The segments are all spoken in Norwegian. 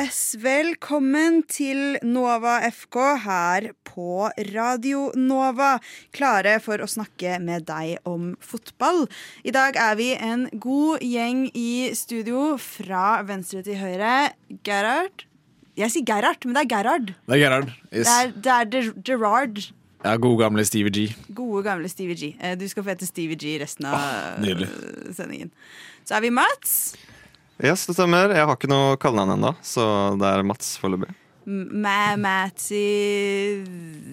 Yes, velkommen til Nova FK her på Radio Nova. Klare for å snakke med deg om fotball. I dag er vi en god gjeng i studio fra venstre til høyre. Gerhard Jeg sier Gerhard, men det er Gerhard. Det er Gerhard. Yes. Det er, det er Ger- Gerard. Ja, gode gamle Stevie G. Gode, gamle Stevie G. Eh, Du skal få hete Stevie G resten av eh, sendingen. Så er vi Mats. Yes, det stemmer. Jeg har ikke noe kallenavn ennå, så det er Mats foreløpig. Ma Matty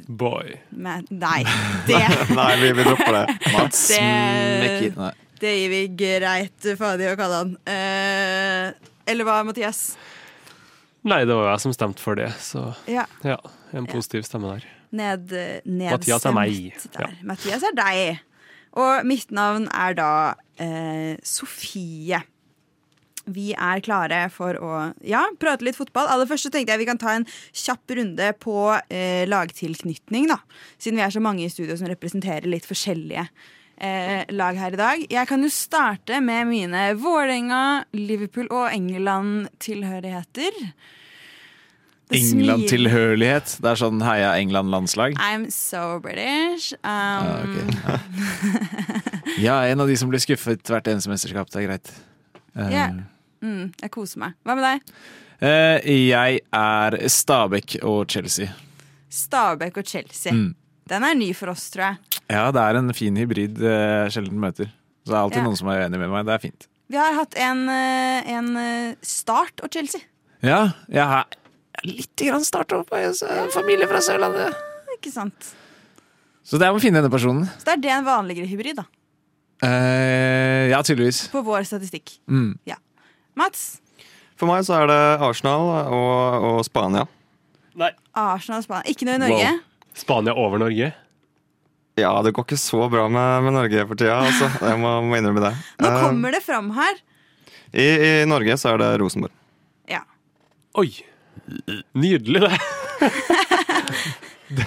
Boy. Ma Nei, det Nei, vi, vi dropper det. Mats Mekki. Nei. Det gir vi greit faen i å kalle han. Eh, eller hva, Mathias? Nei, det var jeg som stemte for det, så Ja, ja. En positiv stemme der. ned, nedstemt Mathias er meg. Der. Mathias er deg. Og mitt navn er da eh, Sofie. Vi er klare for å ja, prate litt fotball. Aller først så tenkte jeg vi kan ta en kjapp runde på eh, lagtilknytning, da. Siden vi er så mange i studio som representerer litt forskjellige eh, lag her i dag. Jeg kan jo starte med mine Vålerenga, Liverpool og England-tilhørigheter. England-tilhørighet. Det er sånn heia England-landslag. I'm so British. Um, Ja, okay. Ja, en av de som blir skuffet hvert eneste mesterskap. Det er greit. Eh, Ja. Mm, jeg koser meg. Hva med deg? eh, jeg er Stabæk og Chelsea. Stabæk og Chelsea. Mm. Den er ny for oss, tror jeg. Ja, det er en fin hybrid eh, sjelden møter. Så det er alltid Ja. noen som er uenig med meg. Det er fint. Vi har hatt en, eh, en eh, Start og Chelsea. Ja, jeg har litt grann start opp. på en familie fra Sørlandet. Ikke sant? Så det er å finne denne personen. Så det er det en vanligere hybrid, da. Eh, ja, tydeligvis. På vår statistikk. Mm. Mats? For meg så er det Arsenal og, og Spania. Nei. Arsenal og Spania. Ikke noe i Norge? Wow. Spania over Norge. Ja, det går ikke så bra med, med Norge for tida, altså. Jeg må, må innrømme det. Nå Eh, kommer det fram her. I, I Norge så er det Rosenborg. Ja. Oi! Nydelig, det.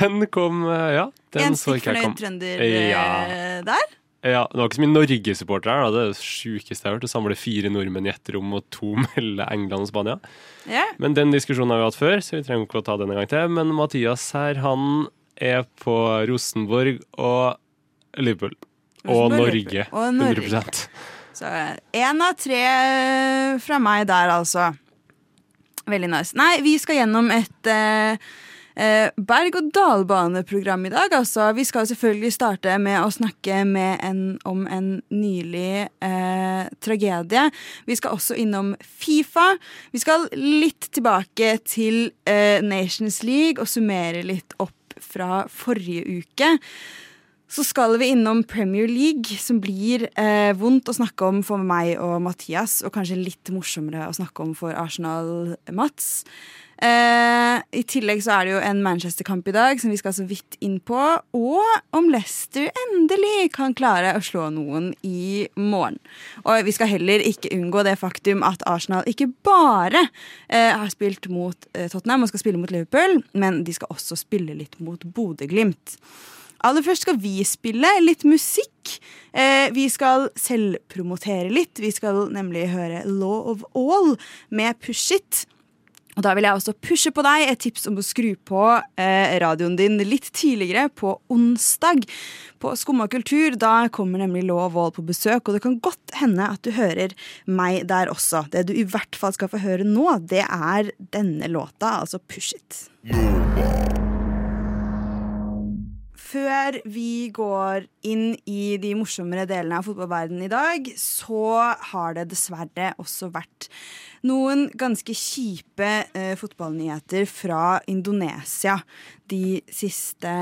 Den kom eh, Ja, den En så ikke jeg stikkfornøyd trønder eh, Ja. der. Ja, Det var ikke så mye Norge-supportere her. da. Det er det sjukeste jeg har hørt. Å samle fire nordmenn i ett rom og to melde England og Spania. Yeah. Men den diskusjonen har vi hatt før, så vi trenger ikke å ta den en gang til. Men Mathias her, han er på Rosenborg og Liverpool. Og Norge. Og Norge. 100 Så én av tre fra meg der, altså. Veldig nice. Nei, vi skal gjennom et eh, eh, berg-og-dal-bane-program i dag. Altså. Vi skal selvfølgelig starte med å snakke med en, om en nylig eh, tragedie. Vi skal også innom Fifa. Vi skal litt tilbake til eh, Nations League og summere litt opp fra forrige uke. Så skal vi innom Premier League, som blir eh, vondt å snakke om for meg og Mathias, og kanskje litt morsommere å snakke om for Arsenal-Mats. Eh, I tillegg så er det jo en Manchester-kamp i dag som vi skal så vidt inn på. Og om Leicester endelig kan klare å slå noen i morgen. Og vi skal heller ikke unngå det faktum at Arsenal ikke bare eh, har spilt mot eh, Tottenham og skal spille mot Liverpool, men de skal også spille litt mot Bodø-Glimt. Aller først skal vi spille litt musikk. Eh, vi skal selvpromotere litt. Vi skal nemlig høre Law of All med Push It. Og da vil jeg også pushe på deg et tips om å skru på eh, radioen din litt tidligere på onsdag. På Skumma kultur da kommer nemlig Law og All på besøk, og det kan godt hende at du hører meg der også. Det du i hvert fall skal få høre nå, det er denne låta, altså Push It. Før vi går inn i de morsommere delene av fotballverdenen i dag, så har det dessverre også vært noen ganske kjipe eh, fotballnyheter fra Indonesia de siste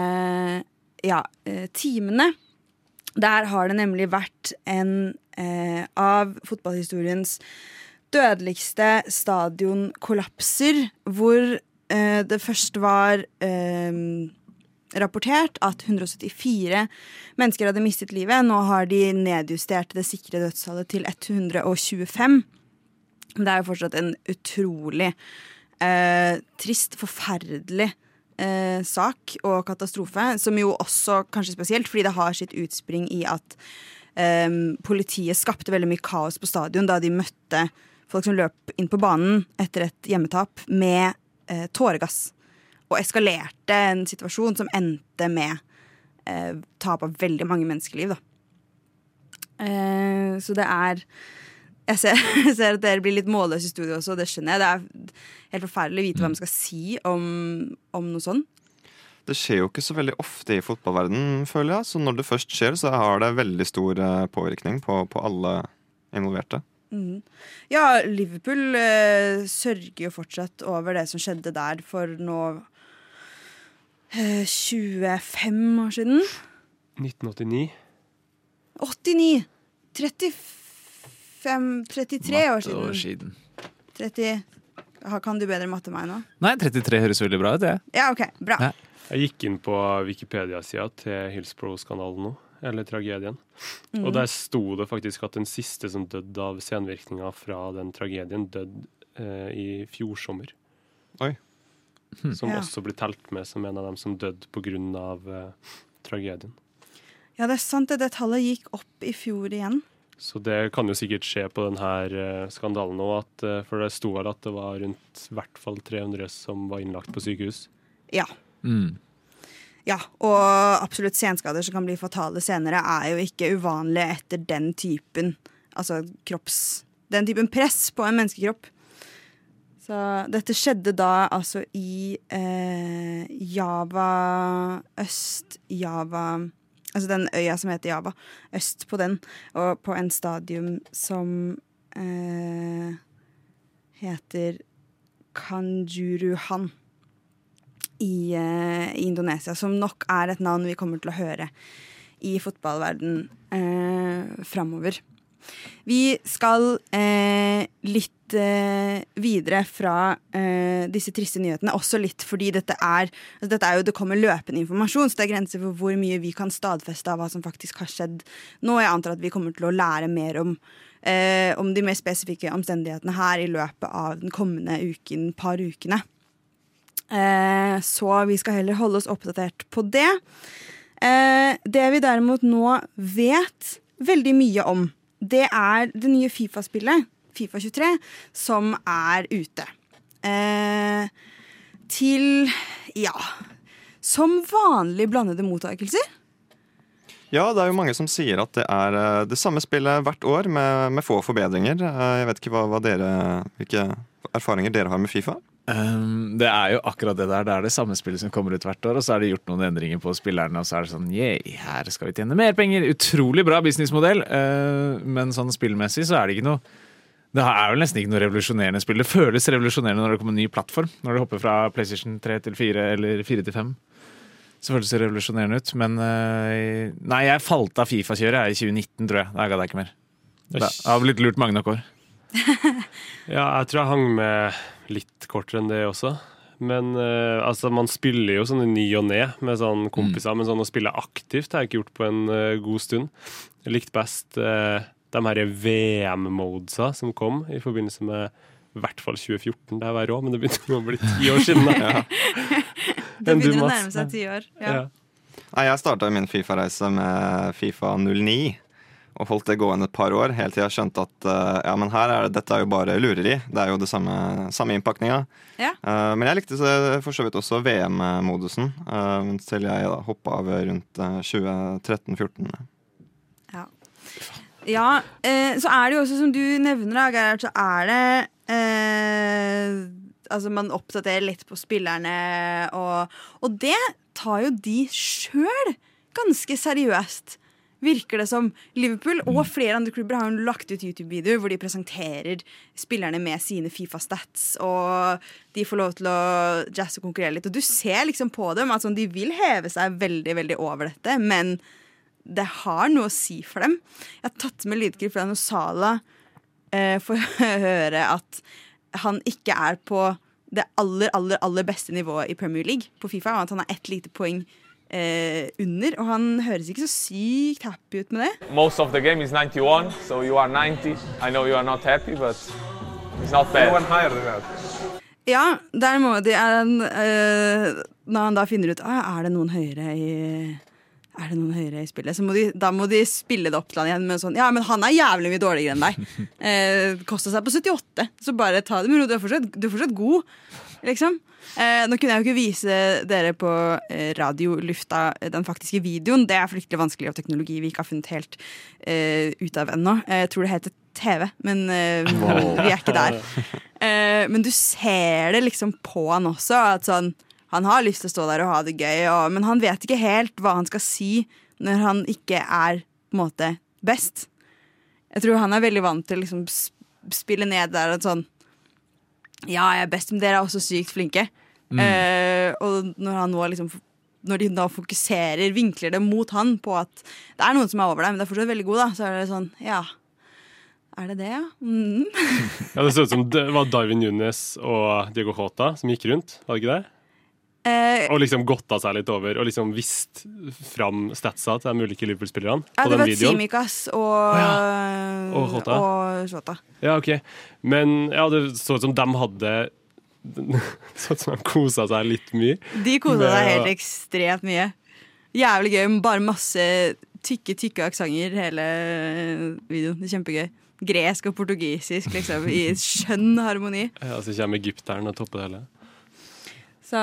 ja, eh, timene. Der har det nemlig vært en eh, av fotballhistoriens dødeligste stadionkollapser, hvor eh, det først var eh, rapportert at 174 mennesker hadde mistet livet. Nå har de nedjustert det sikre dødstallet til 125. Det er jo fortsatt en utrolig eh, trist, forferdelig eh, sak og katastrofe. Som jo også, kanskje spesielt, fordi det har sitt utspring i at eh, politiet skapte veldig mye kaos på stadion da de møtte folk som løp inn på banen etter et hjemmetap med eh, tåregass. Og eskalerte en situasjon som endte med eh, tap av veldig mange menneskeliv. Eh, så det er jeg ser, jeg ser at dere blir litt målløse i studio også, og det skjønner jeg. Det er helt forferdelig å vite hva man skal si om, om noe sånt. Det skjer jo ikke så veldig ofte i fotballverden, føler jeg. Så når det først skjer, så har det veldig stor eh, påvirkning på, på alle involverte. Mhm. Ja, Liverpool eh, sørger jo fortsatt over det som skjedde der for nå 25 år siden. 1989. 89! 35 33 år siden. år siden. siden. 30 Kan du bedre matte enn meg nå? Nei, 33 høres veldig bra ut, det. Ja, OK. Bra. Ja. Jeg gikk inn på Wikipedia-sida til Hillsborough-skandalen nå, eller tragedien. Mm. Og der sto det faktisk at den siste som døde av senvirkninger fra den tragedien, døde eh, i fjor sommer. Oi. Som Ja. også blir telt med som en av dem som døde pga. Uh, tragedien. Ja, det er sant. Det, det tallet gikk opp i fjor igjen. Så det kan jo sikkert skje på denne eh, skandalen òg, eh, for det sto vel at det var rundt hvert fall 300 som var innlagt på sykehus. Ja. Mm. Ja, og absolutt senskader som kan bli fatale senere, er jo ikke uvanlig etter den typen altså kropps... Den typen press på en menneskekropp. Så dette skjedde da altså i eh, Java Øst-Java Altså den øya som heter Java. Øst på den. Og på en stadium som eh, heter Kanjuruhan i, eh, i Indonesia, som nok er et navn vi kommer til å høre i fotballverden eh, framover. Vi skal eh, litt eh, videre fra eh, disse triste nyhetene, også litt fordi dette er, altså dette er jo, det kommer løpende informasjon, så det er grenser for hvor mye vi kan stadfeste av hva som faktisk har skjedd nå. Jeg antar at vi kommer til å lære mer om, eh, om de mer spesifikke omstendighetene her i løpet av den kommende uken, par ukene. Eh, så vi skal heller holde oss oppdatert på det. Eh, det vi derimot nå vet veldig mye om, det er det nye Fifa-spillet, Fifa 23, som er ute. Eh, til ja som vanlig blandede mottakelser. Ja, det er jo mange som sier at det er eh, det samme spillet hvert år med, med få forbedringer. Eh, Jeg vet ikke hva, hva dere, hvilke erfaringer dere har med Fifa? Um, det er jo akkurat det der. Det er det samme spillet som kommer ut hvert år, og så er det gjort noen endringer på spillerne, og så er det sånn yeah, her skal vi tjene mer penger. Utrolig bra businessmodell, uh, men sånn spillmessig så er det ikke noe Det er vel nesten ikke noe revolusjonerende spill. Det føles revolusjonerende når det kommer en ny plattform. Når du hopper fra PlayStation 3 til 4 eller 4 til 5. Så føles det revolusjonerende ut. Men uh, Nei, jeg falt av Fifa-kjøret i 2019, tror jeg. Da gadd jeg ikke mer. Det har blitt lurt mange nok år. Ja, jeg tror jeg hang med litt kortere enn det også. Men uh, altså, man spiller jo sånn i ny og ne med sånn kompiser, men sånn å spille aktivt har jeg ikke gjort på en uh, god stund. Jeg likte best uh, de her VM-modesa som kom i forbindelse med i hvert fall 2014. Det er var rå, men det begynte å bli ti år siden. da. Det begynner å nærme seg ti år. Ja. Ja. Nei, Jeg starta min Fifa-reise med Fifa 09. Og holdt det gående et par år, helt til jeg skjønte at uh, ja, men her er det, dette er jo bare lureri. Det er jo det samme, samme innpakninga. Ja. Uh, men jeg likte så- for så vidt også VM-modusen, uh, til jeg da hoppa av rundt eh, 2013-2014. Ja, ja eh, så er det jo også, som du nevner, da, Gerhard, så er det eh, Altså, man oppdaterer litt på spillerne, og, og det tar jo de sjøl ganske seriøst. Virker det som Liverpool og flere andre klubber har lagt ut YouTube-videoer hvor de presenterer spillerne med sine Fifa-stats, og de får lov til å jazze og konkurrere litt. Og du ser liksom på dem at altså, de vil heve seg veldig, veldig over dette, men det har noe å si for dem. Jeg har tatt med lydklipp fra Nosala eh, for å høre at han ikke er på det aller, aller, aller beste nivået i Premier League på Fifa, og at han er ett lite poeng eh, under. Og han høres ikke så sykt happy ut med det. Most of the game is 91, so you are 90. I know you are not happy, but it's not bad. higher than that. Ja, der må de en, eh, Når han da finner ut ah, Er det noen høyere i er det noen høyere i spillet? Så må de, da må de spille det opp til han igjen med sånn Ja, men han er jævlig mye dårligere enn deg. Eh, Kosta seg på 78, så bare ta det med ro. Du er fortsatt, du er fortsatt god, liksom. Eh, nå kunne jeg jo ikke vise dere på eh, radiolufta eh, den faktiske videoen. Det er fryktelig vanskelig av teknologi vi ikke har funnet helt eh, ut av ennå. Eh, Jeg tror det heter TV, men eh, vi er ikke der. Eh, men du ser det liksom på han også. At sånn, han har lyst til å stå der og ha det gøy, og, men han vet ikke helt hva han skal si når han ikke er på en måte best. Jeg tror han er veldig vant til å liksom spille ned der og sånn Ja, jeg er best, men dere er også sykt flinke. Eh, og når han nå liksom Når de da fokuserer, vinkler det mot han på at det er noen som er over deg, men det er fortsatt veldig god, da, så er det sånn Ja. Er det det, ja? Mm. Ja, Det så ut som det var Darwin Nunes og Diego Hota som gikk rundt, var det ikke det? Eh, Og liksom godta seg litt over og liksom vist fram statsa til de ulike Liverpool-spillerne. ja, det var. Tsimikas og Og Jota. og Shota. Ja, ok. Men ja, det så ut som de hadde Så ut som de kosa seg litt mye. De kosa Med seg helt ekstremt mye. Jævlig gøy. Bare masse tykke, tykke aksenter hele videoen. Det er Kjempegøy. Gresk og portugisisk, liksom, i skjønn harmoni. Ja, så kommer egypteren og topper det hele. Så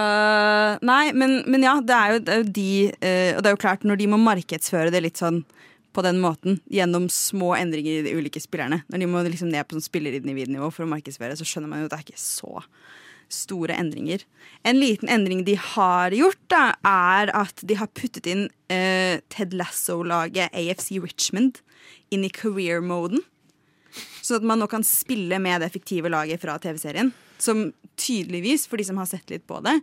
Nei, men, men ja, det er jo, det er jo de eh, Og det er jo klart, når de må markedsføre det litt sånn på den måten, gjennom små endringer i de ulike spillerne, når de må liksom ned på sånn spillerindividnivå for å markedsføre, så skjønner man jo at det er ikke så store endringer. En liten endring de har gjort, da, er at de har puttet inn eh, Ted Lasso-laget AFC Richmond inn i career-moden. Sånn at man nå kan spille med det fiktive laget fra TV-serien. Som tydeligvis, for de som har sett litt på det,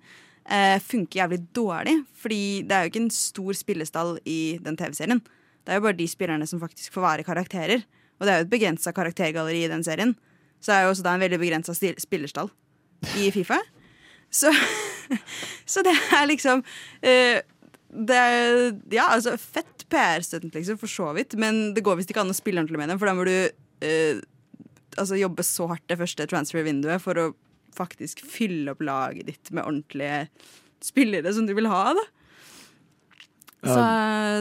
eh, funker jævlig dårlig. Fordi det er jo ikke en stor spillestall i den TV-serien. Det er jo bare de spillerne som faktisk får være karakterer. Og det er jo et begrensa karaktergalleri i den serien. Så det er jo også da en veldig begrensa spillerstall i Fifa. Så, så det er liksom eh, det er, Ja, altså fett PR-støtten, liksom, for så vidt. Men det går visst ikke an å spille ordentlig med dem, for da må du eh, altså, jobbe så hardt det første transfer-vinduet for å faktisk fylle opp laget ditt med ordentlige spillere som du vil ha. da Så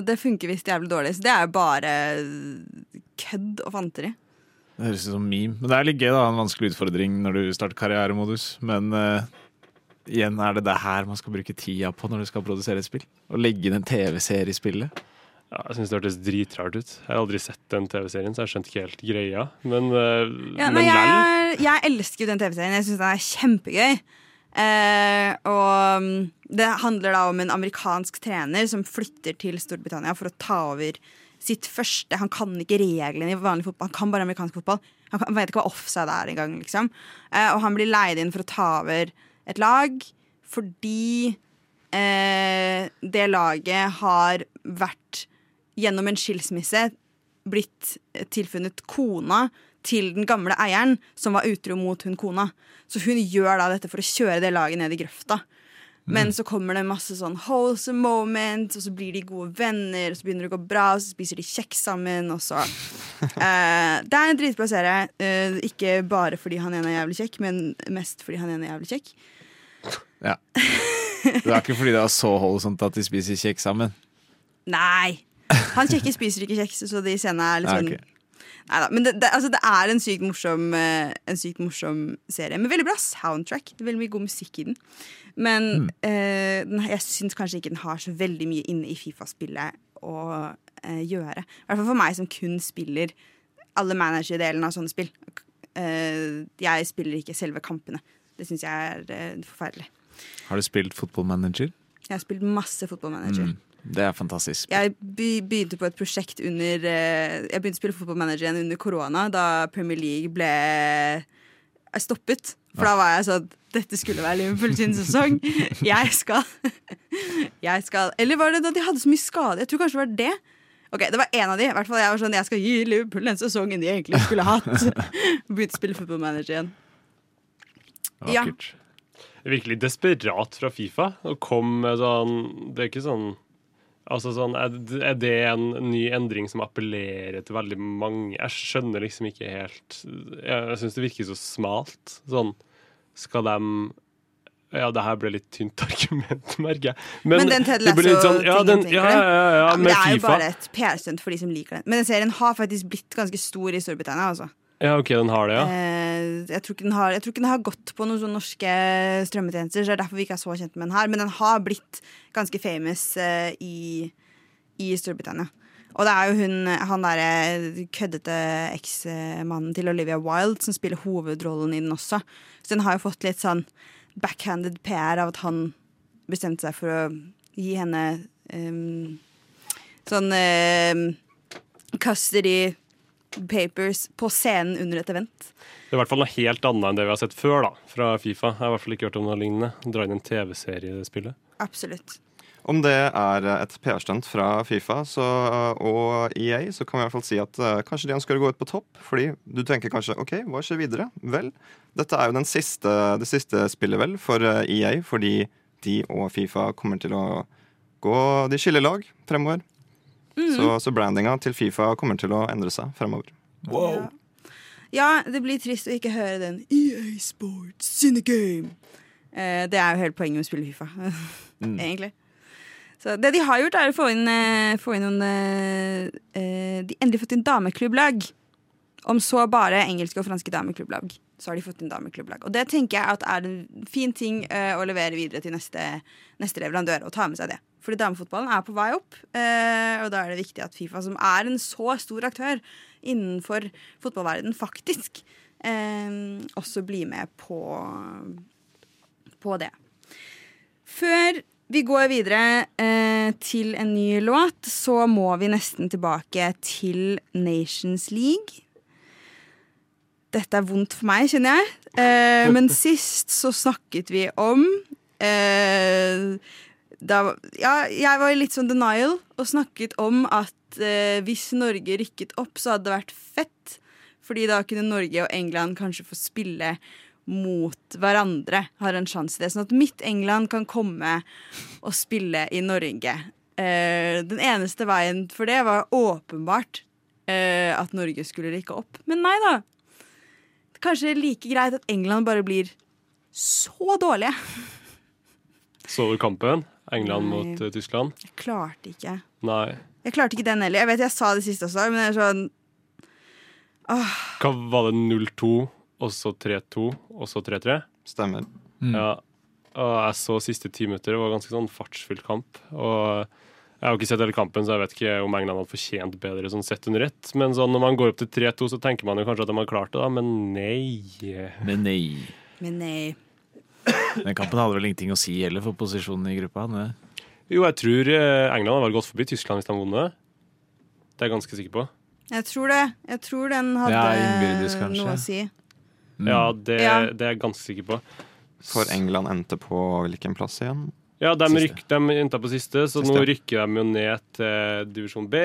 det funker visst jævlig dårlig. Så det er jo bare kødd og fanteri. Det høres ut som meme. Men det er litt gøy, da. En vanskelig utfordring når du starter karrieremodus. Men uh, igjen er det det her man skal bruke tida på når du skal produsere et spill. Å legge inn en TV-serie i spillet. Ja, jeg syns det hørtes dritrart ut. Jeg har aldri sett den TV-serien, så jeg skjønte ikke helt greia. Men, eh, Ja, men jeg, jeg elsker jo den TV-serien. Jeg syns den er kjempegøy. Eh, og mm, det handler da om en amerikansk trener som flytter til Storbritannia for å ta over sitt første Han kan ikke reglene i vanlig fotball, han kan bare amerikansk fotball. Han, kan, han vet ikke hva offside er engang. Liksom. Eh, og han blir leid inn for å ta over et lag fordi eh, det laget har vært gjennom en skilsmisse blitt tilfunnet kona til den gamle eieren, som var utro mot hun kona. Så hun gjør da dette for å kjøre det laget ned i grøfta. Men så kommer det masse sånn wholesome moments, og så blir de gode venner, og så begynner det å gå bra, og så spiser de kjeks sammen, og så uh, Det er en dritbra serie. Uh, ikke bare fordi han ene er jævlig kjekk, men mest fordi han ene er jævlig kjekk. Ja. Det er ikke fordi det er så holdsomt at de spiser kjeks sammen. Nei! Han kjekke spiser ikke kjeks, så de scenene er litt sånn okay. Neida, men det, det, altså det er en sykt morsom eh, En sykt morsom serie med veldig bra soundtrack. Det er veldig mye god musikk i den. Men mm. eh, den, jeg syns kanskje ikke den har så veldig mye inne i Fifa-spillet å eh, gjøre. I hvert fall for meg som kun spiller alle manager-delen av sånne spill. Eh, jeg spiller ikke selve kampene. Det syns jeg er eh, forferdelig. Har du spilt fotballmanager? Jeg har spilt masse fotballmanager. Det er fantastisk. Jeg begynte på et prosjekt under eh, Jeg begynte å spille fotballmanager igjen under korona, da Premier League ble eh, stoppet. For da var jeg sånn Dette skulle være Liverpool sin sesong. Jeg skal Jeg skal Eller var det da de hadde så mye skade? Jeg tror kanskje det var det. Ok, Det var en av de. I hvert fall Jeg var sånn Jeg skal gi Liverpool den sesongen de egentlig skulle hatt. Begynte å spille fotballmanager igjen. Ja. Virkelig desperat fra Fifa Og kom med sånn Det er ikke sånn Altså sånn, er det- en ny endring som appellerer til veldig mange? Jeg skjønner liksom ikke helt Jeg, jeg syns det virker så smalt. Sånn, skal de Ja, det her ble litt tynt argument, merker jeg. Men, den Ted litt sånn- Lasso-tingen, ja, den- tenker ja, ja, ja, ja, men det er jo Fifa. bare et PR-stunt for de som liker den. Men den serien har faktisk blitt ganske stor i Storbritannia. Altså. Ja, ok, den har det, ja. Eh, jeg, tror ikke den har, jeg tror ikke den har gått på noen sånne norske strømmetjenester, så det er derfor vi ikke er så kjent med den her. Men den har blitt ganske famous uh, i, i Storbritannia. Og det er jo hun, han derre køddete eksmannen til Olivia Wilde som spiller hovedrollen i den også. Så den har jo fått litt sånn backhanded PR av at han bestemte seg for å gi henne um, sånn um, custody papers på scenen under et event. Det er i hvert fall noe helt annet enn det vi har sett før da, fra Fifa. Jeg har i hvert fall ikke hørt om noe lignende. Dra inn en TV-serie i det spillet. Absolutt. Om det er et PR-stunt fra Fifa så, og EA, så kan vi i hvert fall si at uh, kanskje de ønsker å gå ut på topp. Fordi du tenker kanskje OK, hva skjer videre? Vel, dette er jo den siste, det siste spillet vel for eh, EA, fordi de og Fifa kommer til å gå De skiller lag fremover. Så, så brandinga til Fifa kommer til å endre seg fremover. Ja. ja, det blir trist å ikke høre den EA Sports Cinegame. Eh, det er jo hele poenget med å spille Fifa, egentlig. Så det de har gjort, er å få inn, eh, få inn noen eh, eh, De endelig fått inn dameklubblag. Om så bare engelske og franske dameklubblag. Så har de fått inn dameklubbelag. Og det tenker jeg at er en fin ting uh, å levere videre til neste, neste leverandør. Og ta med seg det. Fordi damefotballen er på vei opp, uh, og da er det viktig at Fifa, som er en så stor aktør innenfor fotballverdenen, faktisk uh, også blir med på, på det. Før vi går videre eh, til en ny låt, så må vi nesten tilbake til Nations League. Dette er vondt for meg, kjenner jeg. Eh, men sist så snakket vi om eh, da, ja, jeg var i litt sånn denial og snakket om at eh, hvis Norge rykket opp, så hadde det vært fett. Fordi da kunne Norge og England kanskje få spille mot hverandre. Har en sjanse til det. Sånn at mitt England kan komme og spille i Norge. Eh, den eneste veien for det var åpenbart eh, at Norge skulle rykke opp. Men nei da. Kanskje like greit at England bare blir så dårlige. Så du kampen? England Nei. mot eh, Tyskland? Jeg klarte ikke. Nei. Jeg klarte ikke den heller. Jeg vet jeg sa det sist også, men det er sånn Hva var det 0-2, og så 3-2, og så 3-3? Stemmer. Ja. Og jeg så siste ti minutter. Det var ganske sånn fartsfylt kamp. Og jeg har jo ikke sett hele kampen, så jeg vet ikke om England hadde fortjent bedre sånn sett under ett. Men sånn, når man går opp til 3-2, så tenker man jo kanskje at de har klart det, da. Men nei. Men nei. Men nei. Den kampen hadde vel ingenting å si heller for posisjonen i gruppa. Ne? Jo, jeg tror eh, England hadde vært gått forbi Tyskland hvis de vunnet. Det er jeg ganske sikker på. Jeg tror det. Jeg tror den hadde Ja, innbyrdes, noe å si. Mm. Ja, det, Ja. det er jeg ganske sikker på. For England endte på hvilken plass igjen? Ja, de, ryk, de endte på siste, så Siste. nå rykker de jo ned til divisjon B.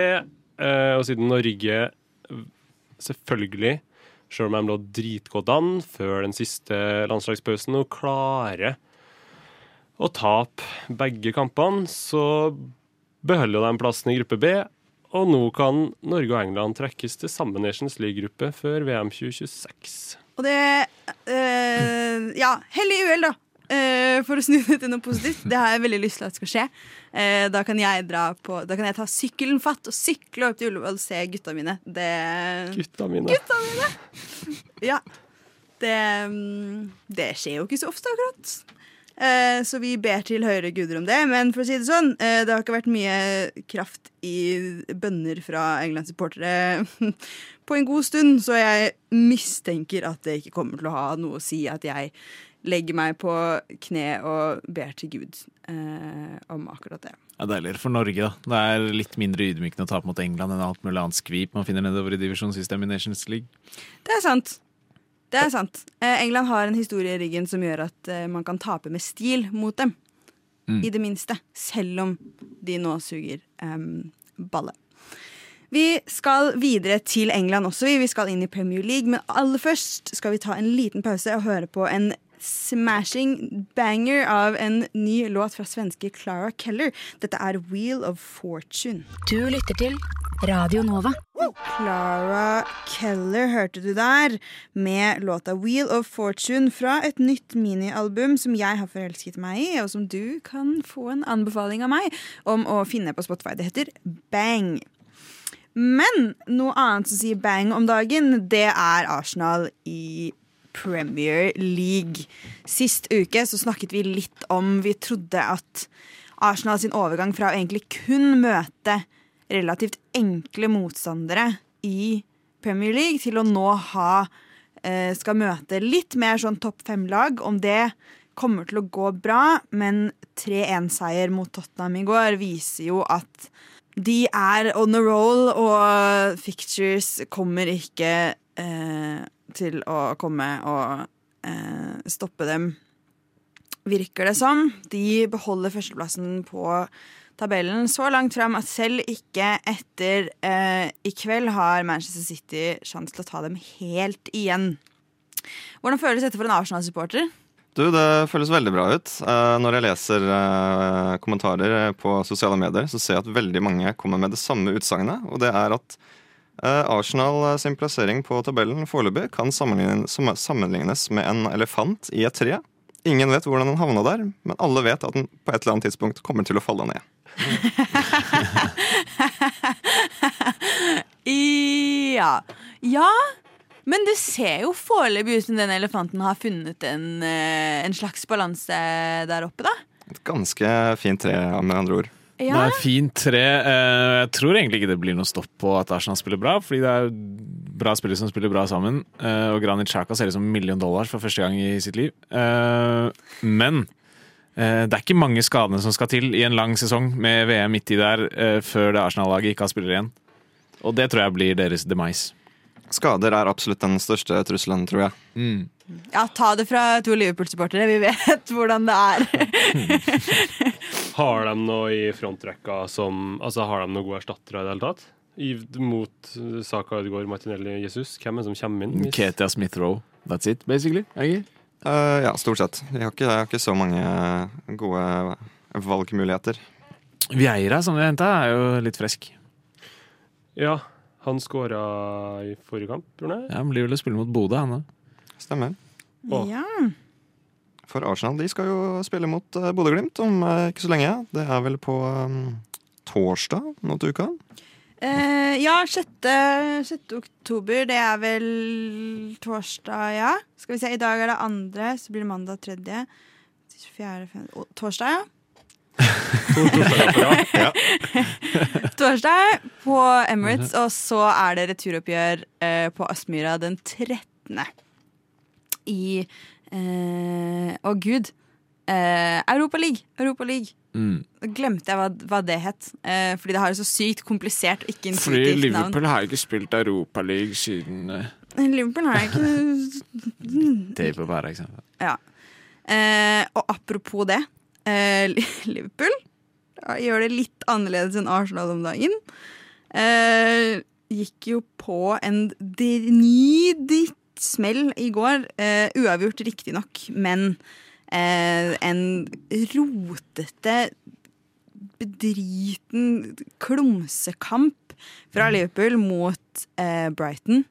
Eh, og siden Norge selvfølgelig, selv om de lå dritgodt an før den siste landslagspausen, og klarer å tape begge kampene, så beholder de plassen i gruppe B. Og nå kan Norge og England trekkes til samme Nations League-gruppe før VM 2026. Og det øh, Ja, hell i uhell, da. Eh, for å snu det til noe positivt. Det har jeg veldig lyst til at skal skje. Eh, da kan på Da kan jeg ta sykkelen fatt og sykle opp til Ullevål og se gutta mine. Det Gutta mine. Ja. Det, mm, det skjer jo ikke så ofte, akkurat. Eh, så vi ber til høyere guder om det. Men for å si det sånn, eh, det har ikke vært mye kraft i bønner fra England-supportere på en god stund, så jeg mistenker at det ikke kommer til å ha noe å si at jeg legger meg på kne og ber til Gud eh, om akkurat det. Ja, Deiligere for Norge, da. Det er litt mindre ydmykende å tape mot England enn alt mulig annet skvip man finner nedover i divisjonssystemet i Nations League. Det er sant. Det er sant. Eh, England har en historie i ryggen som gjør at eh, man kan tape med stil mot dem. Mm. I det minste. Selv om de nå suger em, balle. Vi skal videre til England også. Vi Vi skal inn i Premier League. Men aller først skal vi ta en liten pause og høre på en smashing banger av en ny låt fra svenske Clara Keller. Dette er Wheel of Fortune. Du lytter til Radio Nova. Clara Keller hørte du der, med låta Wheel of Fortune fra et nytt minialbum som jeg har forelsket meg i, og som du kan få en anbefaling av meg om å finne på Spotify. Det heter Bang. Men noe annet som sier bang om dagen, det er Arsenal i Premier League. Sist uke så snakket vi litt om Vi trodde at Arsenal sin overgang fra å egentlig kun møte relativt enkle motstandere i Premier League til å nå ha eh, skal møte litt mer sånn topp fem-lag. Om det kommer til å gå bra, men 3-1-seier mot Tottenham i går viser jo at de er on a roll, og fictures kommer ikke eh, til å komme og eh, stoppe dem, virker det som. De beholder førsteplassen på tabellen så langt fram at selv ikke etter eh, i kveld har Manchester City sjanse til å ta dem helt igjen. Hvordan føles dette for en Arsenal-supporter? Du, Det føles veldig bra ut. Eh, når jeg leser eh, kommentarer på sosiale medier, så ser jeg at veldig mange kommer med det samme utsagnet. Og det er at Arsenal sin plassering på tabellen foreløpig kan sammenlignes, med en elefant i et tre. Ingen vet hvordan den havna der, men alle vet at den på et eller annet tidspunkt kommer til å falle ned. ja. Ja, men det ser jo foreløpig ut som den elefanten har funnet en, eh, en slags balanse der oppe, da. Et ganske fint tre, med andre ord. Det Ja, er fint tre. Eh, Jeg tror egentlig ikke det blir noe stopp på at Arsenal spiller bra, fordi det er bra spillere som spiller bra sammen. Eh, Og Granit Xhaka ser ut som en million dollar for første gang i sitt liv. Eh, Men det er ikke mange skadene som skal til i en lang sesong med VM midt i der før det Arsenal-laget ikke har spillere igjen. Og det tror jeg blir deres demise. Skader er absolutt den største trusselen, tror jeg. ja, ta det fra to Liverpool-supportere. Vi vet hvordan det er. Har de noe i frontrekka som Altså, har de noen gode erstattere i det hele tatt? I, mot Saka Ødegaard, Martinelli, Jesus? Hvem er det som kommer inn? hvis- Ketia Smith-Roe. That's it, basically. Okay. Uh, ja, stort sett. Jeg har, ikke, jeg har ikke så mange gode valgmuligheter. Vieira, som vi henta, er jo litt frisk. Ja, han skåra i forrige kamp, tror jeg. Ja, Han blir vel å spille mot Bodø, han òg. Stemmer. Å. Ja. For Arsenal de skal jo spille mot uh, Bodø-Glimt om eh, ikke så lenge. Det er vel på um, torsdag nå til uka. Eh, ja, 6. 6. oktober. Det er vel torsdag, ja. Skal vi se, I dag er det andre, så blir det mandag tredje. Fjerde, femte å, Torsdag, ja. Torsdag på Emirates, og så er det returoppgjør eh, på Aspmyra den 13. I eh, Å, gud. Eh, Europa League. Europa League. Mm. Glemte jeg hva, hva det het. Eh, fordi det har et så sykt komplisert og ikke Fordi intuitivt navn. Liverpool har ikke spilt Europaliga siden eh, Liverpool har ikke Det får være eksempel. Ja. Eh, og apropos det. Eh, Liverpool gjør det litt annerledes enn Arsenal om dagen. Eh, gikk jo på en d- smell i går. Eh, uavgjort, riktignok, men eh, en rotete, bedriten klumsekamp fra Liverpool mot eh, Brighton.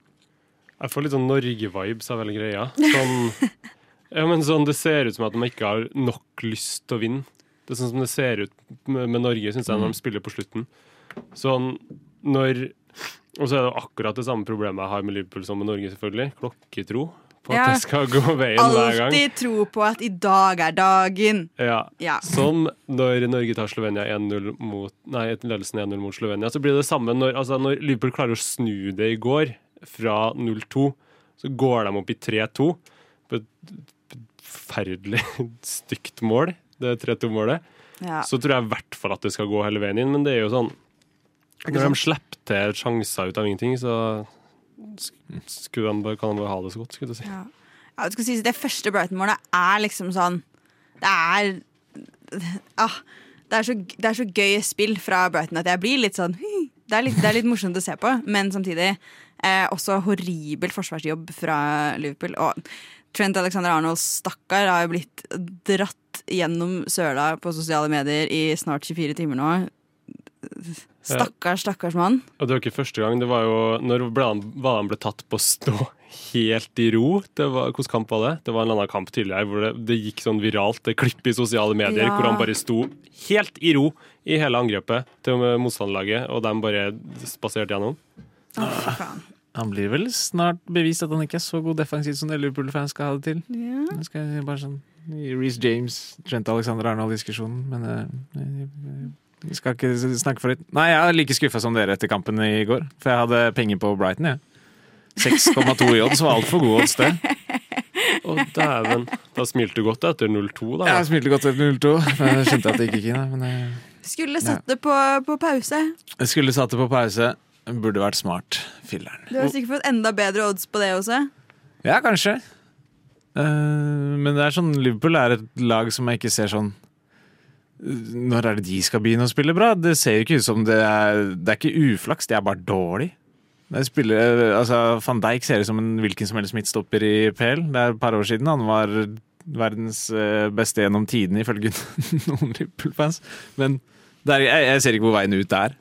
Jeg får litt sånn Norge-vibes av hele greia. Sånn, ja, men sånn, det ser ut som at de ikke har nok lyst til å vinne. Det er sånn som det ser ut med, med Norge, syns jeg, når de spiller på slutten. Sånn når Og så er det akkurat det samme problemet jeg har med Liverpool som med Norge, selvfølgelig. Klokketro på at Ja. det skal gå veien hver gang. Alltid tro på at i dag er dagen. Ja. Ja. Som når Norge tar Slovenia 1-0 mot Nei, ledelsen 1-0 mot Slovenia. Så blir det det samme når, altså, når Liverpool klarer å snu det i går, fra 0-2, så går de opp i 3-2. På et forferdelig stygt mål, det 3-2-målet. Ja. Så tror jeg i hvert fall at det skal gå hele veien inn, men det er jo sånn Når de slipper til sjanser ut av ingenting, så skulle de bare, kan de bare ha det så godt, skulle du si. Ja. Ja, skal sies, det første Brighton-målet er liksom sånn Det er ah, det, er så, det er så gøy spill fra Brighton at jeg blir litt sånn det er litt, det er litt morsomt å se på, men samtidig eh, også horribel forsvarsjobb fra Liverpool. Og Trent Alexander Arnold, stakkar, har jo blitt dratt gjennom søla på sosiale medier i snart 24 timer nå. Stakkars, stakkars mann. Og det var ikke første gang. Det var jo når han, var han ble tatt på stå helt i ro. Det var, hvordan kamp var det? Det var en eller annen kamp tidligere hvor det, det gikk sånn viralt, det klippet i sosiale medier, Ja. hvor han bare sto helt i ro i hele angrepet til motstanderlaget, og de bare spaserte gjennom. Å, fy faen. Han blir vel snart bevist at han ikke er så god defensivt som det Liverpool-fans skal ha det til. Ja. Nå skal jeg bare sånn i Reece James, Trent Alexander Arnold-diskusjonen, men jeg, vi skal ikke snakke for litt. Nei, jeg er like skuffa som dere etter kampen i går, for jeg hadde penger på Brighton, jeg. 6,2 i odds var altfor god odds, det. Å, dæven. Da smilte du godt etter 0-2, da. Jeg smilte godt etter 0-2, men jeg skjønte at det gikk ikke. Men jeg, Skulle satt det på, på pause. jeg skulle satt det på pause. Burde vært smart. Filleren. Du har sikkert fått enda bedre odds på det også. Ja, kanskje. Uh, men det er sånn Liverpool er et lag som jeg ikke ser sånn Når er det de skal begynne å spille bra? Det ser jo ikke ut som det er Det er ikke uflaks, det er bare dårlig. Spiller, altså, Van Dijk ser ut som en hvilken som helst midtstopper i PL. Det er et par år siden han var verdens eh, beste gjennom tidene, ifølge noen Liverpool-fans. Men det er, jeg, jeg ser ikke hvor veien ut er.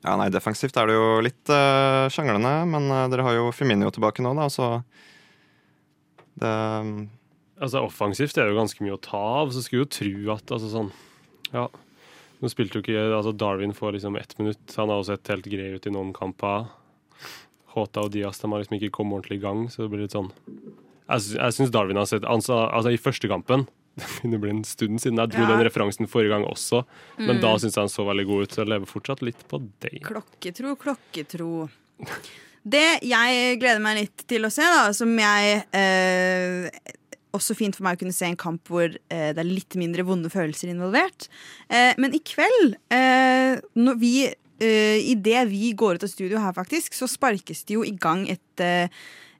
Ja, nei, Defensivt er det jo litt uh, sjanglende, men uh, dere har jo Firmino tilbake nå, da, så det Altså Offensivt er det jo ganske mye å ta av, så skulle jo tro at altså sånn Ja. Nå spilte jo ikke altså Darwin får liksom ett minutt. Han har også sett helt grei ut i noen kamper. Håta og Diaz de har liksom ikke kommet ordentlig i gang, så det blir litt sånn Jeg, jeg syns Darwin har sett altså, altså i første kampen Det begynner å bli en stund siden. Jeg dro Ja. den referansen forrige gang også, men da syns jeg han så veldig god ut. Så jeg lever fortsatt litt på det. Klokketro, klokketro. Det jeg gleder meg litt til å se, da, som jeg eh, Også fint for meg å kunne se en kamp hvor eh, det er litt mindre vonde følelser involvert. Eh, men i kveld, eh, når vi eh, Idet vi går ut av studio her, faktisk, så sparkes det jo i gang et eh,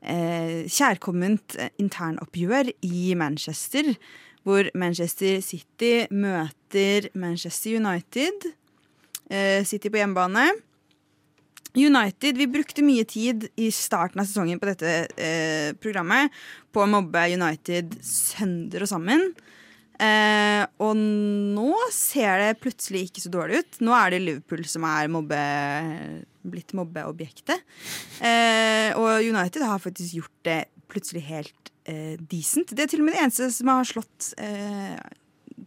eh, kjærkomment eh, internoppgjør i Manchester. Hvor Manchester City møter Manchester United. Eh, City på hjemmebane. United, Vi brukte mye tid i starten av sesongen på dette eh, programmet på å mobbe United sønder og sammen. Eh, og nå ser det plutselig ikke så dårlig ut. Nå er det Liverpool som er mobbe, blitt mobbeobjektet. Eh, og United har faktisk gjort det plutselig helt eh, decent. Det er til og med det eneste som har slått eh,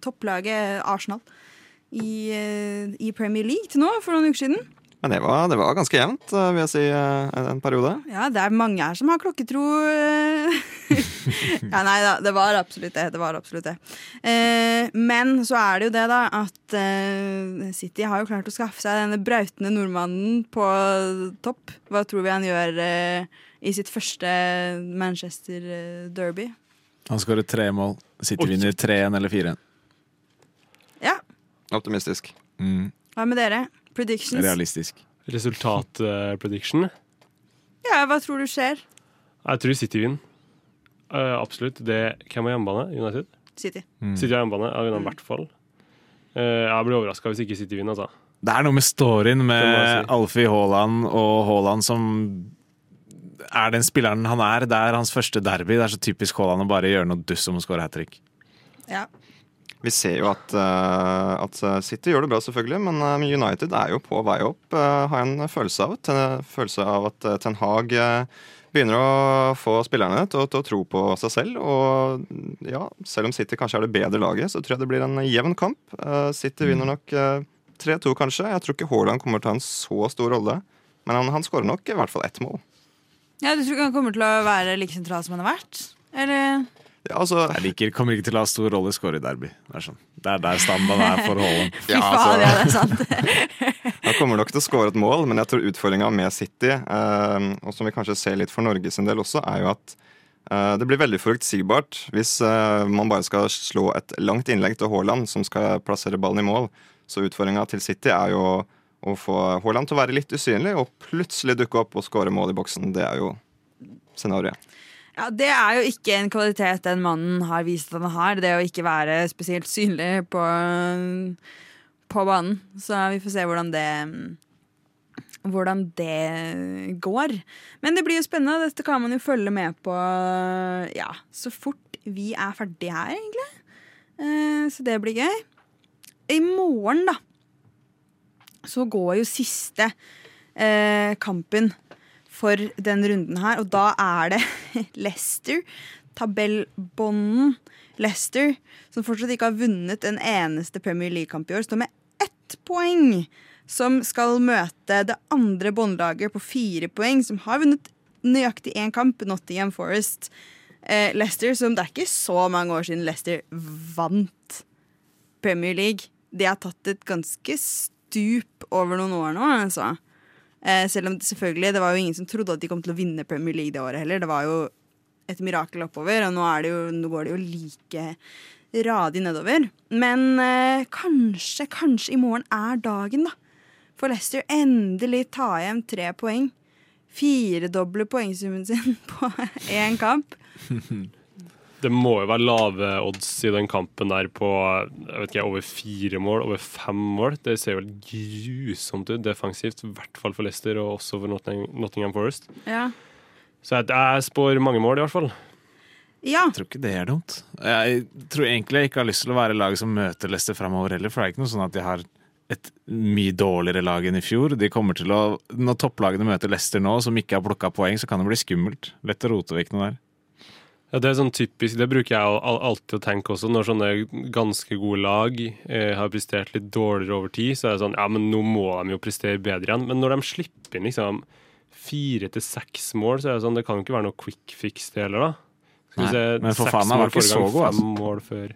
topplaget Arsenal i, eh, i Premier League til nå, for noen uker siden. Men det var, det var ganske jevnt, eh, vil jeg si, eh, en periode. Ja, det er mange her som har klokketro. eh. ja, nei da, det var absolutt det. det, var absolutt det. Eh, men så er det jo det, da, at City har jo klart å skaffe seg denne brautende nordmannen på topp. Hva tror vi han gjør eh, i sitt første Manchester eh, Derby? Han skårer tre mål. City vinner 3-1 eller 4-1. Ja, Optimistisk. Mm, hva med dere? Predictions? realistisk. Resultat-prediction. Ja, hva tror du skjer? Jeg tror City vinner. Uh, absolutt. Det, hvem har hjemmebane? United? City. Mm. City har hjemmebane. Jeg vinner i hvert fall. Uh, jeg blir overraska hvis ikke City vinner. Altså. Det er noe med storyen med si. Alfie Haaland og Haaland som er den spilleren han er. Det er hans første derby. Det er så typisk Haaland å bare gjøre noe duss om å skåre hat trick. Ja. Vi ser jo at, eh, at City gjør det bra, selvfølgelig, men eh, United er jo på vei opp. eh, har jeg en følelse av, ten, følelse av at eh, Ten Hag eh, begynner å få spillerne til, til å tro på seg selv. Og ja, selv om City kanskje er det bedre laget, så tror jeg det blir en jevn kamp. Eh, City vinner nok eh, 3-2, kanskje. Jeg tror ikke Haaland kommer til å ha en så stor rolle, men han, han skårer nok i hvert fall ett mål. Ja, Du tror ikke han kommer til å være like sentral som han har vært? Eller? Ja, altså, Jeg liker, kommer ikke til å ha stor rolle i score i derby. Det er, sånn. det er der standarden er for Haaland. Ja, altså- ja, det er sant. Han kommer nok til å score et mål, men jeg tror utfordringa med City, eh, og som vi kanskje ser litt for Norges en del også, er jo at eh, det blir veldig forutsigbart hvis eh, man bare skal slå et langt innlegg til Haaland, som skal plassere ballen i mål. Så utfordringa til City er jo å få Haaland til å være litt usynlig, og plutselig dukke opp og skåre mål i boksen. Det er jo scenarioet. Ja, Det er jo ikke en kvalitet den mannen har vist at han har. Det å ikke være spesielt synlig på, på banen. Så vi får se hvordan det hvordan det går. Men det blir jo spennende. Dette kan man jo følge med på ja, så fort vi er ferdige her, egentlig. Eh, Så det blir gøy. I morgen, da, så går jo siste eh, kampen for den runden her, og da er det Leicester, tabellbånden Leicester, som fortsatt ikke har vunnet en eneste Premier League-kamp i år, står med ett poeng. Som skal møte det andre båndlaget på fire poeng, som har vunnet nøyaktig én kamp, Nottingham Forest. Eh, Leicester, som det er ikke så mange år siden Leicester vant Premier League. De har tatt et ganske stup over noen år nå, altså. Eh, selv om det selvfølgelig, det var jo ingen som trodde at de kom til å vinne Premier League det året heller. Det var jo et mirakel oppover, og nå, jo, nå går det jo like radig nedover. Men eh, kanskje, kanskje i morgen er dagen, da. For Leicester endelig ta hjem tre poeng. Firedoble poengsummen sin på én kamp. Det må jo være lave odds i den kampen der på jeg vet ikke, over fire mål, over fem mål. Det ser jo grusomt ut defensivt, i hvert fall for Leicester og også for Nottingham, Nottingham Forest. Ja. Så jeg, jeg spår mange mål, i hvert fall. ja. Jeg tror ikke det er dumt. Jeg tror egentlig jeg ikke har lyst til å være laget som møter Leicester framover heller, for det er ikke noe sånn at de har et mye dårligere lag enn i fjor. De kommer til å, Når topplagene møter Leicester nå, som ikke har plukka poeng, så kan det bli skummelt. Lett å rote vekk noe der. Ja, Det er sånn typisk, det bruker jeg alltid å tenke også, når sånne ganske gode lag eh, har prestert litt dårligere over tid, så er det sånn ja, men nå må de jo prestere bedre igjen. Men når de slipper inn liksom fire til seks mål, så er det sånn, det kan jo ikke være noe quick fix det heller, da. Skal vi se, men for seks faen, meg var mål ikke forrige så gang, god, altså. Fem mål før,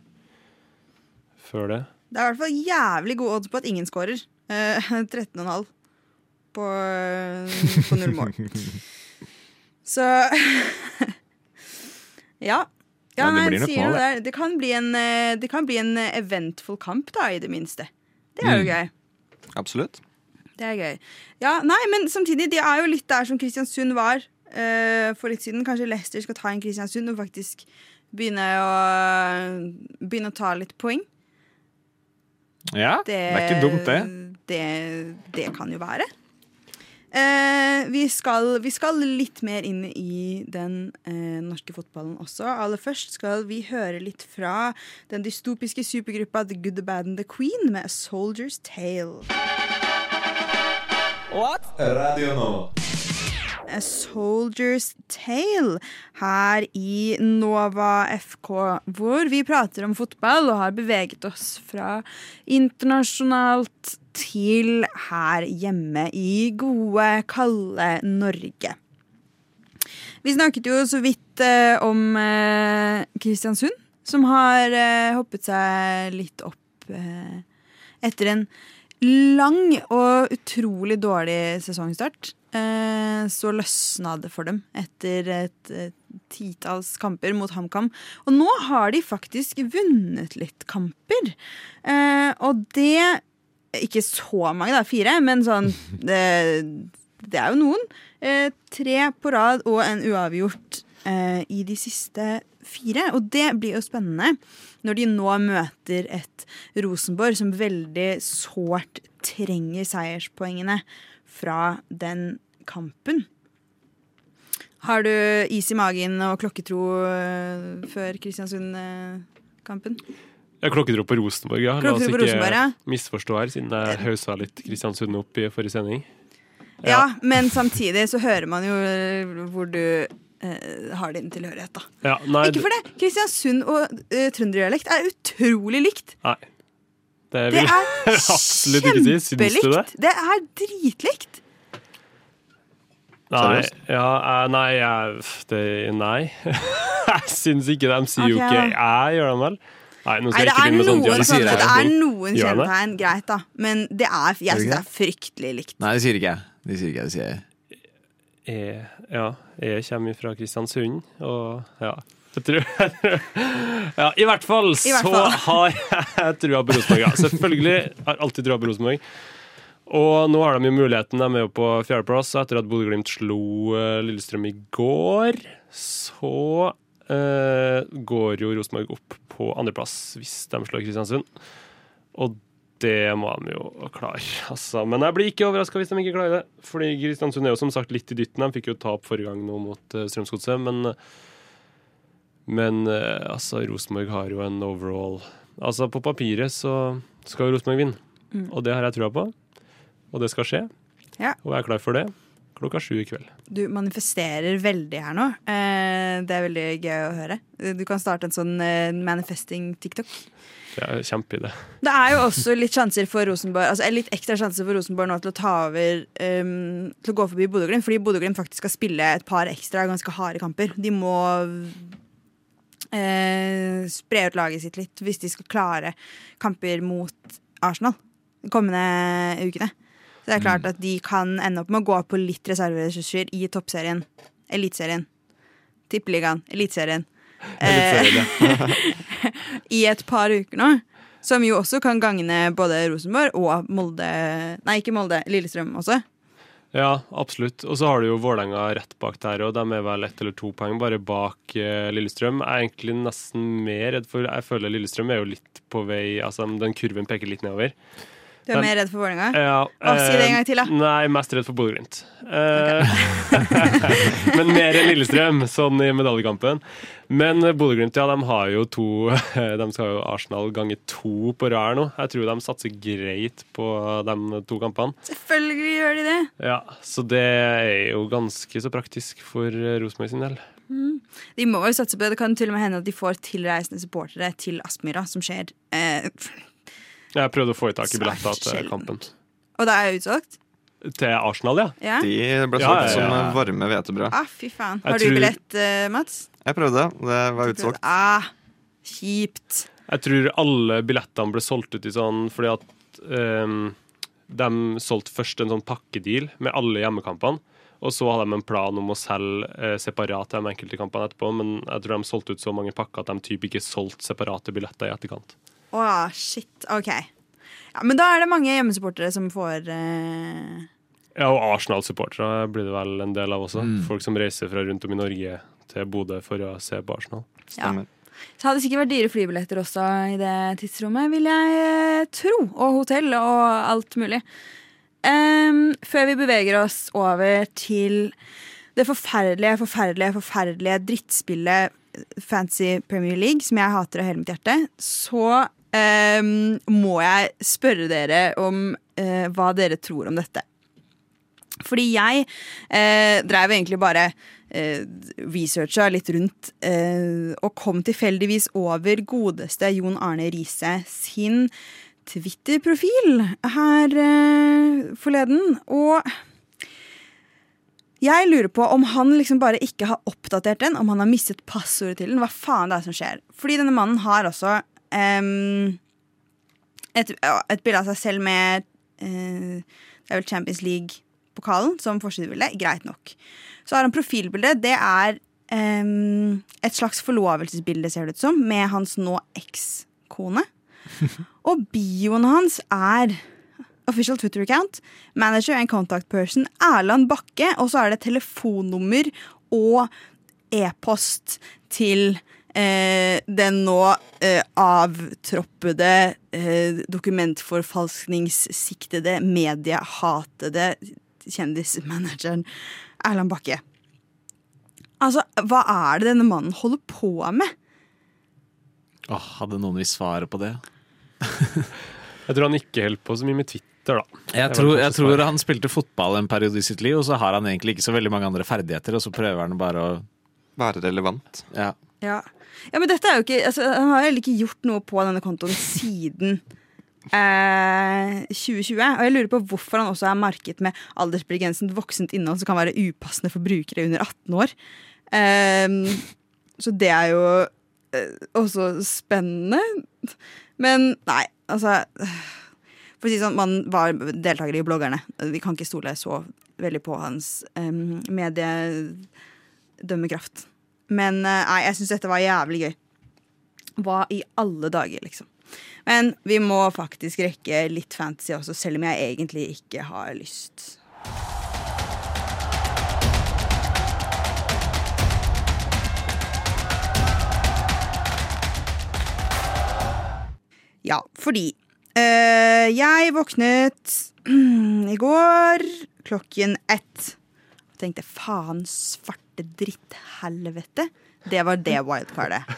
før det. Det er i hvert fall jævlig god odds på at ingen skårer. Eh, 13,5 på, på null mål. Så Ja. Ja, Ja, det nei, sier mål, det, det, kan bli en, eh, det kan bli en eventful eventfull kamp, da, i det minste. Det er jo Mm. gøy. Absolutt. Det er gøy. Ja, nei, men samtidig, de er jo litt der som Kristiansund var uh, for litt siden. Kanskje Leicester skal ta inn Kristiansund og faktisk begynne å, begynne å ta litt poeng. Ja, det, er ikke dumt, det. Det, det kan jo være. Eh, vi, skal, vi skal litt mer inn i den eh, norske fotballen også. Aller først skal vi høre litt fra den dystopiske supergruppa The Good, The Bad and The Queen med A Soldier's Tale. Radio nå. A Soldier's Tale her i Nova FK, hvor vi prater om fotball og har beveget oss fra internasjonalt til her hjemme i gode, kalde Norge. Vi snakket jo så vidt eh, om eh, Kristiansund, som har eh, hoppet seg litt opp eh, etter en lang og utrolig dårlig sesongstart. Eh, så løsna det for dem etter et, et titalls kamper mot HamKam. Og nå har de faktisk vunnet litt kamper. Eh, og det Ikke så mange, da, fire, men sånn Det, det er jo noen. Eh, tre på rad og en uavgjort eh, i de siste fire. Og det blir jo spennende når de nå møter et Rosenborg som veldig sårt trenger seierspoengene fra den kampen. Har du is i magen og klokketro eh, før Kristiansund-kampen? Jeg klokketro på Rosenborg, ja. La oss ikke Rosenborg, ja. misforstå her, siden jeg hausa litt Kristiansund opp i forrige sending. Ja. men samtidig så hører man jo eh, hvor du eh, har din tilhørighet, da. Ja, nei, Ikke for det. Kristiansund og uh, trønderdialekt er utrolig likt. Nei. Det Det vil er jeg absolutt ikke si. Syns du det? Det er dritlikt. Nei, ja, eh, nei, jeg, det, nei. jeg syns ikke de sier jo Ok, ikke ja. Jeg gjør de vel? Nei, nå Nei, skal det jeg ikke er begynne med sånn noen, sier sånne, det. det er noen kjennetegn, greit, da. Men det er, jeg syns det er fryktelig likt. Nei, det sier ikke jeg. Det sier ikke jeg, det sier jeg. Jeg, ja, jeg kommer fra Kristiansund, og ja jeg tror, jeg. ja, I hvert fall I hvert så fall. har jeg trua på Rosenborg. Ja. Selvfølgelig har alltid trua på Rosenborg. Og nå har de jo muligheten. De er jo på fjerdeplass. Etter at Bodø-Glimt slo eh, Lillestrøm i går, så går jo Rosenborg opp på andreplass hvis de slår Kristiansund. Og det må de jo klare. Altså. Men jeg blir ikke overraska hvis de ikke klarer det. Fordi Kristiansund er jo som sagt litt i dytten. De fikk jo tap forrige gang nå mot uh, Strømsgodset, men men eh, altså, Rosenborg har jo en overall Altså, på papiret så skal jo Rosenborg vinne, Mm. og det har jeg trua på. og det skal skje. Ja. Og jeg er klar for det klokka sju i kveld. Du manifesterer veldig her nå. Eh, det er veldig gøy å høre. Du kan starte en sånn eh, manifesting-tiktok. Det er kjempeidé. Det er jo også litt sjanser for Rosenborg Altså litt ekstra sjanser for Rosenborg nå til å ta over um, Til å gå forbi Bodø-Glimt, fordi Bodø-Glimt faktisk skal spille et par ekstra ganske harde kamper. De må uh, spre ut laget sitt litt hvis de skal klare kamper mot Arsenal de kommende ukene. Så det er klart at de kan ende opp med å gå på litt reserveressurser i toppserien. Eliteserien. Tippeligaen. Eliteserien. Eh, I et par uker nå. Som jo også kan gagne både Rosenborg og Molde Nei, ikke Molde. Lillestrøm også. Ja, absolutt. Og så har du jo Vålerenga rett bak der, og de er vel ett eller to poeng bare bak eh, Lillestrøm. Jeg er egentlig nesten mer redd for Jeg føler Lillestrøm er jo litt på vei Altså, den kurven peker litt nedover. Du er Men- mer redd for Vålerenga? Ja, Å, si det en gang til, da. Nei, mest redd for Bodø-Glimt. Eh, men mer enn Lillestrøm, sånn i medaljekampen. Men eh, Bodø-Glimt, ja, de har jo to De skal jo Arsenal gange to på rad nå. Jeg tror de satser greit på de to kampene. Selvfølgelig gjør de det. Ja, Så det er jo ganske så praktisk for eh, Rosenborg sin del. De må jo satse på det. Det kan til og med hende at de får tilreisende supportere til Aspmyra, som skjer. Eh, Jeg prøvde å få i tak i Svært billetter til kampen. og det er utsolgt? Til Arsenal, ja. Ja? De ble Ja, solgt ja, som ja. varme hvetebrød. Ah, fy faen. Jeg Har du tror- billett, eh, Mats? Jeg prøvde, det var utsolgt. Ah, kjipt. Jeg tror alle billettene ble solgt ut i sånn fordi at um, de solgte først en sånn pakkedeal med alle hjemmekampene. Og så hadde de en plan om å selge eh, separat de enkelte kampene etterpå. Men jeg tror de solgte ut så mange pakker at de typ ikke solgte separate billetter i etterkant. Å, shit. OK. Ja, men da er det mange hjemmesupportere som får eh, Ja, og Arsenal-supportere blir det vel en del av også. Folk som reiser fra rundt om i Norge til Bodø for å se på Arsenal. Stemmer. Så hadde det sikkert vært dyre flybilletter også i det tidsrommet, vil jeg eh, tro. Og hotell og alt mulig. Um, før vi beveger oss over til det forferdelige, forferdelige, forferdelige drittspillet Fancy Premier League, som jeg hater av hele mitt hjerte, så må jeg spørre dere om eh, hva dere tror om dette. Fordi jeg eh, drev egentlig bare eh, researcha litt rundt eh, og kom tilfeldigvis over godeste Jon Arne Riise sin Twitter-profil her eh, forleden. Og jeg lurer på om han liksom bare ikke har oppdatert den, om han har mistet passordet til den. Hva faen det er som skjer? Fordi denne mannen har også ehm, et, et bilde av seg selv med uh, Det er vel Champions League-pokalen som forsidebilde. Greit nok. Så har han profilbildet. Det er um, et slags forlovelsesbilde, ser det ut som, med hans nå ekskone. Og bioen hans er official Twitter-account, manager and contact person Erland Bakke, og så er det telefonnummer og e-post til eh, den nå eh, avtroppede, eh, dokumentforfalskningssiktede, mediehatede kjendismanageren Erland Bakke. Altså, hva er det denne mannen holder på med? Åh, hadde noen visst svaret på det? Jeg tror han ikke holder på så mye med Twitter, da. Jeg tror, jeg tror han spilte fotball en periode i sitt liv, og så har han egentlig ikke så veldig mange andre ferdigheter, og så prøver han bare å Være relevant. ja. Ja. ja, men dette er jo ikke altså, Han har heller ikke gjort noe på denne kontoen siden eh, 2020. Og jeg lurer på hvorfor han også er market med aldersbegrenset voksent innhold som kan være upassende for brukere under 18 år. Eh, så det er jo eh, også spennende. Men nei, altså For å si sånn, man var deltaker i Bloggerne. Vi kan ikke stole så veldig på hans um, mediedømmekraft. Men eh, nei, jeg syns dette var jævlig gøy. Hva i alle dager, liksom. Men vi må faktisk rekke litt fantasy også, selv om jeg egentlig ikke har lyst. Ja, fordi øh, jeg våknet i går klokken ett og tenkte faen svarte dritthelvete. Det var det wildcardet.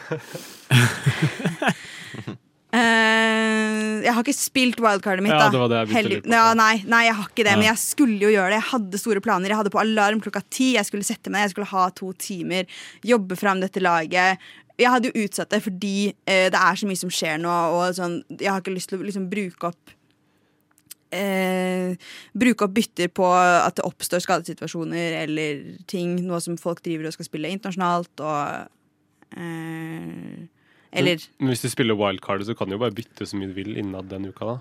Eh, jeg har ikke spilt wildcardet mitt. Ja, det var det jeg Heldig- på. Ja, nei, nei, jeg har ikke det, Ja. men jeg skulle jo gjøre det. Jeg hadde store planer. Jeg hadde på alarm klokka ti. Jeg skulle sette meg ned, jeg skulle ha to timer, jobbe fram dette laget. Jeg hadde jo utsatt det fordi uh, det er så mye som skjer nå, og sånn, jeg har ikke lyst til å liksom bruke opp eh, bruke opp bytter på at det oppstår skadesituasjoner eller ting, noe som folk driver og skal spille internasjonalt og eh, Eller Men hvis du spiller wildcard, så kan du jo bare bytte så mye du vil innad den uka, da.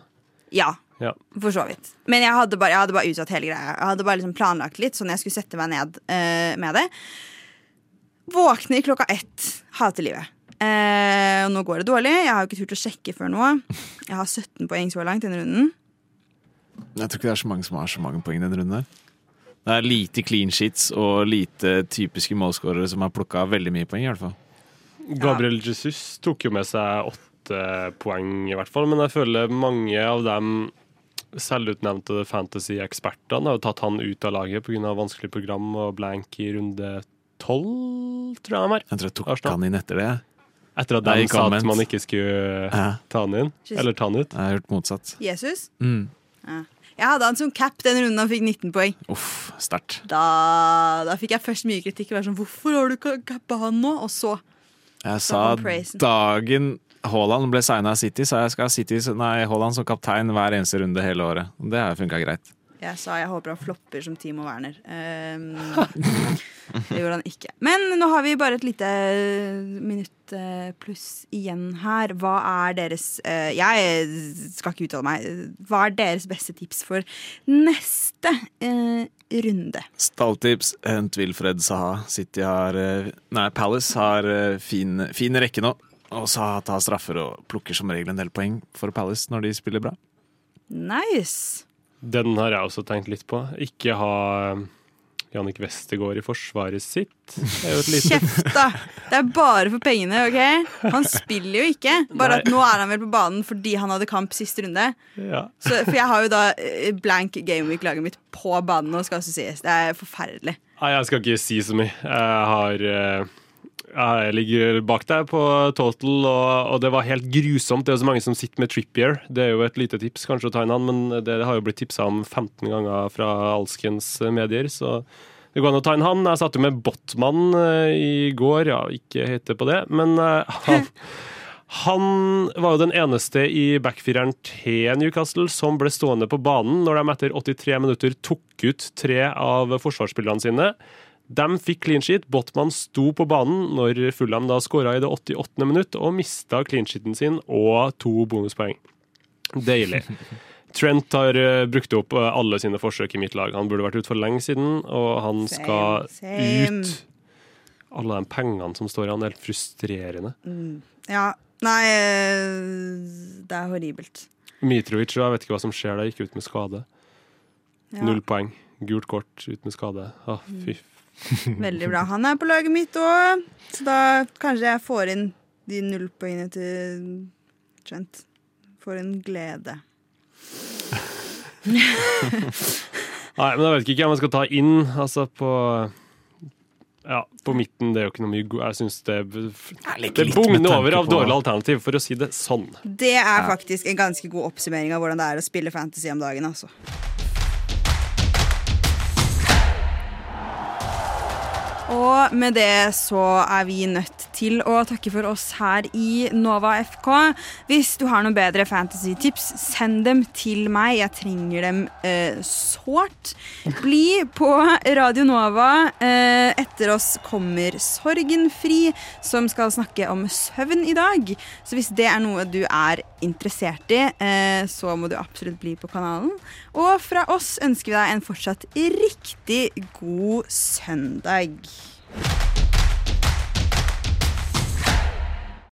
Ja, Ja. for så vidt. Men jeg hadde bare, jeg hadde bare utsatt hele greia. Jeg hadde bare liksom planlagt litt, sånn jeg skulle sette meg ned eh, med det. Våkner klokka ett. Hater livet. Eh, og nå går det dårlig. Jeg har jo ikke turt å sjekke før nå. Jeg har 17 poeng så langt denne runden. Jeg tror ikke det er så mange som har så mange poeng i den runden her. Det er lite clean sheets og lite typiske målskårere som har plukka veldig mye poeng. i hvert fall. Gabriel Jesus tok jo med seg åtte poeng, i hvert fall. Men jeg føler mange av dem selvutnevnte fantasy-ekspertene har jo tatt han ut av laget pga. vanskelig program og blank i runde tolv, tror jeg han var. Jeg tror jeg tok Arsenal. han inn etter det. Etter at de sa at man ikke skulle Ja, ta han inn. Eller ta han ut. jeg har hørt motsatt. Jesus. Mm. Jeg hadde han som cap den runden han fikk 19 poeng. Uff, sterkt. Da, da fikk jeg først mye kritikk. Sånn, Hvorfor har du cappa han nå? Og så Jeg Så sa dagen Haaland ble signa av City, sa jeg skal ha City, nei, Haaland som kaptein hver eneste runde hele året. Det har funka greit. Jeg sa jeg håper han flopper som Timo Werner. Um, det gjorde han ikke. Men nå har vi bare et lite minutt eh, pluss igjen her. Hva er deres uh, Jeg skal ikke uttale meg. Hva er deres beste tips for neste uh, runde? Stalltips, hent Wilfred Saha. City har eh, Nei, Palace har eh, fin, fin rekke nå. Og Saha tar straffer og plukker som regel en del poeng for Palace når de spiller bra. Nice. Den har jeg også tenkt litt på. Ikke ha um, Jannik Westergård i forsvaret sitt. Kjeft, da! Det er bare for pengene, OK? Han spiller jo ikke. Bare at nå er han vel på banen fordi han hadde kamp siste runde. ja. Så, for jeg har jo da eh, blank gameweek-laget mitt på banen nå, skal også sies. Det er forferdelig. Nei, jeg skal ikke si så mye. Jeg har eh, Jeg ligger bak deg på total, og, og det var helt grusomt. Det er jo så mange som sitter med Trippier. Det er jo et lite tips kanskje å ta inn han, men det har jo blitt tipsa om 15 ganger fra alskens medier, så det går an å ta inn han. Jeg satt jo med Botman eh, i går, ja, ikke hete på det, men eh, han han var jo den eneste i backfireren til Newcastle som ble stående på banen når de etter 83 minutter tok ut tre av forsvarsspillerne sine. De fikk clean sheet. Botman sto på banen når Fulham da skåra i det 88. minutt og mista clean sheeten sin og to bonuspoeng. Deilig. Trent har eh, brukt opp eh, alle sine forsøk i mitt lag. Han burde vært ute for lenge siden, og han Same, skal same. ut. Alle de pengene som står i han, er helt frustrerende. Ja, nei eh, Det er horribelt. Mitrovic, jeg vet ikke hva som skjer der, gikk ut med skade. Ja, Null poeng. Gult kort, ut med skade. Å, fy f- Veldig bra. Han er på laget mitt òg, så da kanskje jeg får inn de nullpoengene til Trent. For en glede. Nei, men jeg vet ikke hvem jeg skal ta inn. Altså, på Ja, på midten, det er jo ikke noe mye god Jeg syns det Det bugner over av dårlig alternativ, for å si det sånn. Det er faktisk en ganske god oppsummering av hvordan det er å spille fantasy om dagen. altså. Og med det så er vi nødt til å takke for oss her i Nova FK. Hvis du har noen bedre fantasy-tips, send dem til meg. Jeg trenger dem eh, sårt. Bli på Radio Nova. Eh, etter oss kommer Sorgenfri, som skal snakke om søvn i dag. Så hvis det er noe du er interessert i, eh, så må du absolutt bli på kanalen. Og fra oss ønsker vi deg en fortsatt riktig god søndag.